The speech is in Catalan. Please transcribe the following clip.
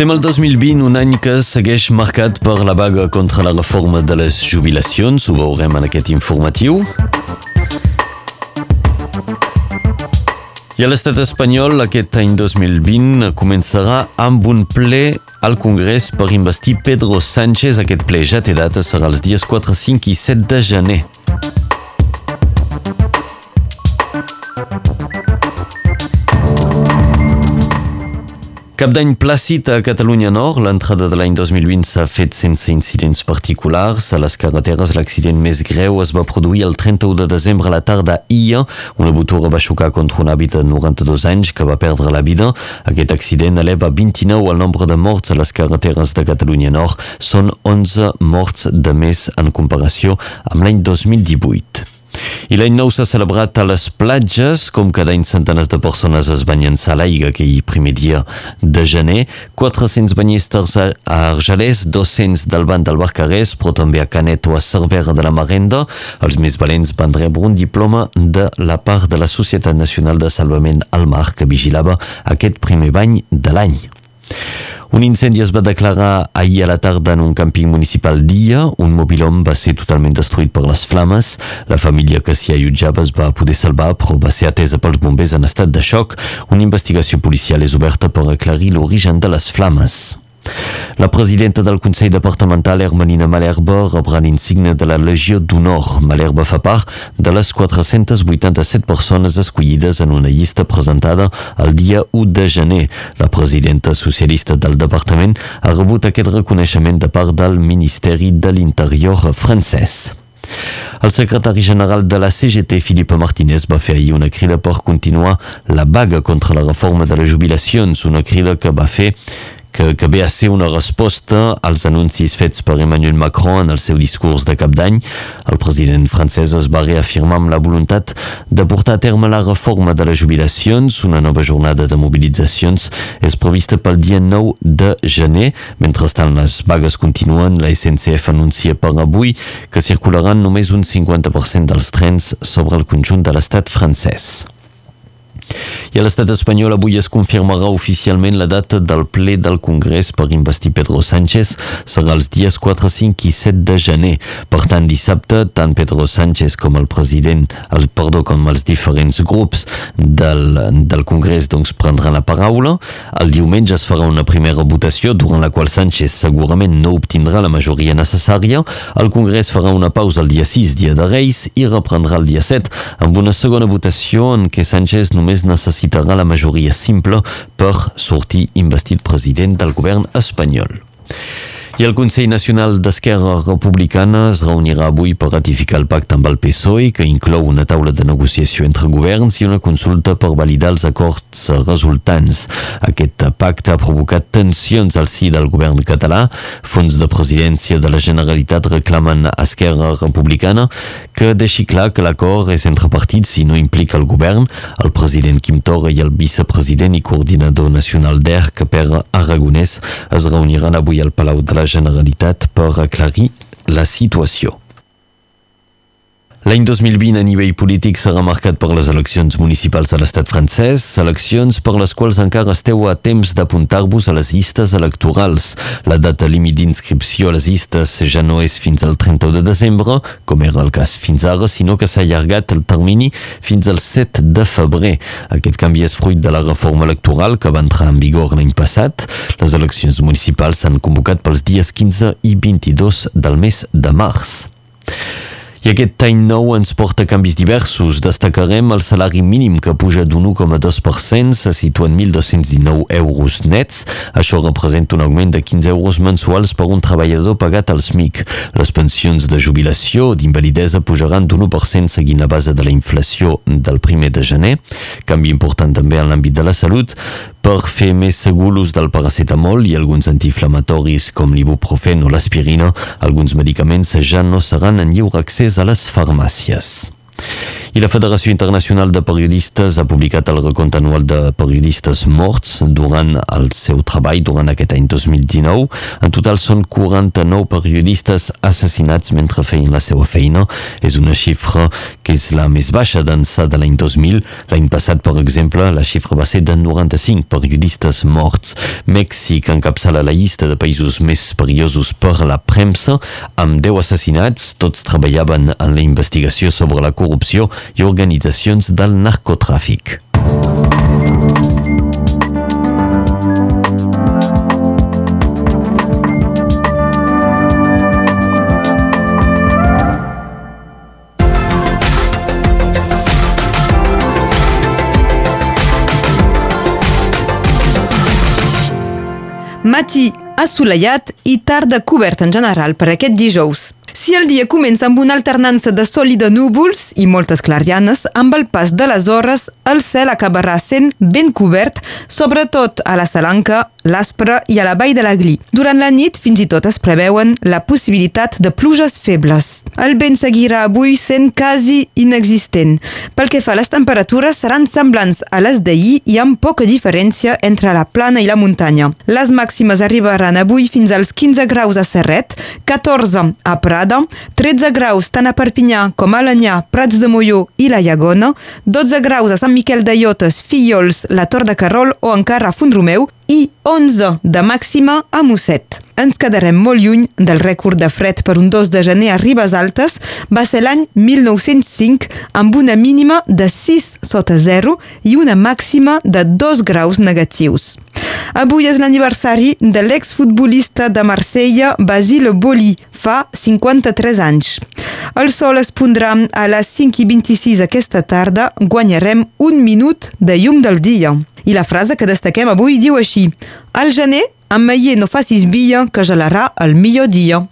Estem al 2020, un any que segueix marcat per la vaga contra la reforma de les jubilacions. Ho veurem en aquest informatiu. I a l'estat espanyol, aquest any 2020 començarà amb un ple al Congrés per investir Pedro Sánchez. Aquest ple ja té data, serà els dies 4, 5 i 7 de gener. Cap d'any plàcid a Catalunya Nord. L'entrada de l'any 2020 s'ha fet sense incidents particulars. A les carreteres, l'accident més greu es va produir el 31 de desembre a la tarda Ia. Una botura va xocar contra un hàbit de 92 anys que va perdre la vida. Aquest accident eleva 29 el nombre de morts a les carreteres de Catalunya Nord. Són 11 morts de més en comparació amb l'any 2018. I l'any nou s'ha celebrat a les platges, com cada any centenars de persones es van llançar a l'aigua aquell primer dia de gener, 400 banyistes a Argelès, 200 del banc del Barcarès, però també a Canet o a Cervera de la Marenda. Els més valents van rebre un diploma de la part de la Societat Nacional de Salvament al Mar que vigilava aquest primer bany de l'any. Un incendi es va declarar ahir a la tarda en un càmping municipal d'Illa. Un mobilhom va ser totalment destruït per les flames. La família que s'hi allotjava es va poder salvar, però va ser atesa pels bombers en estat de xoc. Una investigació policial és oberta per aclarir l'origen de les flames. La presidenta del Consell Departamental, Hermanina Malherbe, rebrà l'insigne de la Legió d'Honor. Malherbe fa part de les 487 persones escollides en una llista presentada el dia 1 de gener. La presidenta socialista del departament ha rebut aquest reconeixement de part del Ministeri de l'Interior francès. El secretari general de la CGT, Philippe Martínez, va fer ahir una crida per continuar la vaga contra la reforma de les jubilacions, una crida que va fer que, que ve a ser una resposta als anuncis fets per Emmanuel Macron en el seu discurs de cap d'any. El president francès es va reafirmar amb la voluntat de portar a terme la reforma de les jubilacions. Una nova jornada de mobilitzacions és prevista pel dia 9 de gener. Mentrestant, les vagues continuen. La SNCF anuncia per avui que circularan només un 50% dels trens sobre el conjunt de l'estat francès. A l'estat espanyol avui es confirmarà oficialment la data del ple del Congrés per investir Pedro Sánchez. Serà els dies 4, 5 i 7 de gener. Per tant, dissabte, tant Pedro Sánchez com el president, el, perdó, com els diferents grups del, del Congrés doncs, prendran la paraula. El diumenge es farà una primera votació durant la qual Sánchez segurament no obtindrà la majoria necessària. El Congrés farà una pausa el dia 6, dia de Reis, i reprendrà el dia 7 amb una segona votació en què Sánchez només la majoria simple per sortir investit president del govern espanyol. I el Consell Nacional d'Esquerra Republicana es reunirà avui per ratificar el pacte amb el PSOE, que inclou una taula de negociació entre governs i una consulta per validar els acords resultants. Aquest pacte ha provocat tensions al si del govern català. Fons de presidència de la Generalitat reclamen a Esquerra Republicana que deixi clar que l'acord és entre partits i no implica el govern. El president Quim Torra i el vicepresident i coordinador nacional d'ERC, Pere Aragonès, es reuniran avui al Palau de la Generalitat per aclarir la situació. L'any 2020 a nivell polític serà marcat per les eleccions municipals de l'estat francès, eleccions per les quals encara esteu a temps d'apuntar-vos a les llistes electorals. La data límit d'inscripció a les llistes ja no és fins al 31 de desembre, com era el cas fins ara, sinó que s'ha allargat el termini fins al 7 de febrer. Aquest canvi és fruit de la reforma electoral que va entrar en vigor l'any passat. Les eleccions municipals s'han convocat pels dies 15 i 22 del mes de març. I aquest any nou ens porta canvis diversos. Destacarem el salari mínim que puja d'un 1,2%, se situa en 1.219 euros nets. Això representa un augment de 15 euros mensuals per un treballador pagat al SMIC. Les pensions de jubilació d'invalidesa pujaran d'un 1% seguint la base de la inflació del primer de gener. Canvi important també en l'àmbit de la salut per fer més segur l'ús del paracetamol i alguns antiinflamatoris com l'ibuprofen o l'aspirina. Alguns medicaments ja no seran en lliure accés a les farmàcies. I la Federació Internacional de Periodistes ha publicat el recompte anual de periodistes morts durant el seu treball durant aquest any 2019. En total són 49 periodistes assassinats mentre feien la seva feina. És una xifra que és la més baixa d'ençà de l'any 2000. L'any passat, per exemple, la xifra va ser de 95 periodistes morts. Mèxic encapçala la llista de països més perillosos per la premsa, amb 10 assassinats, tots treballaven en la investigació sobre la corrupció i organitzacions del narcotràfic. Matí assolellat i tarda cobert en general per aquest dijous. Si el dia comença amb una alternança de sol i de núvols i moltes clarianes, amb el pas de les hores el cel acabarà sent ben cobert, sobretot a la Salanca, l'Aspre i a la Vall de l'Aglí. Durant la nit fins i tot es preveuen la possibilitat de pluges febles. El vent seguirà avui sent quasi inexistent. Pel que fa a les temperatures, seran semblants a les d'ahir i amb poca diferència entre la plana i la muntanya. Les màximes arribaran avui fins als 15 graus a Serret, 14 a Prada, 13 graus tant a Perpinyà com a Lanyà, Prats de Molló i la Llagona, 12 graus a Sant Miquel de Llotes, Fillols, la Tor de Carrol o encara a Font-romeu i 11 de màxima a Mosset. Ens quedarem molt lluny del rècord de fred per un 2 de gener a Ribes Altes. Va ser l'any 1905 amb una mínima de 6 sota 0 i una màxima de 2 graus negatius. Avui és l'aniversari de l'exfutbolista de Marsella, Basile Boli, fa 53 anys. El sol es pondrà a les 5 i 26 aquesta tarda, guanyarem un minut de llum del dia. I la frase que destaquem avui diu així Al gener, amb meier no facis via que gelarà el millor dia.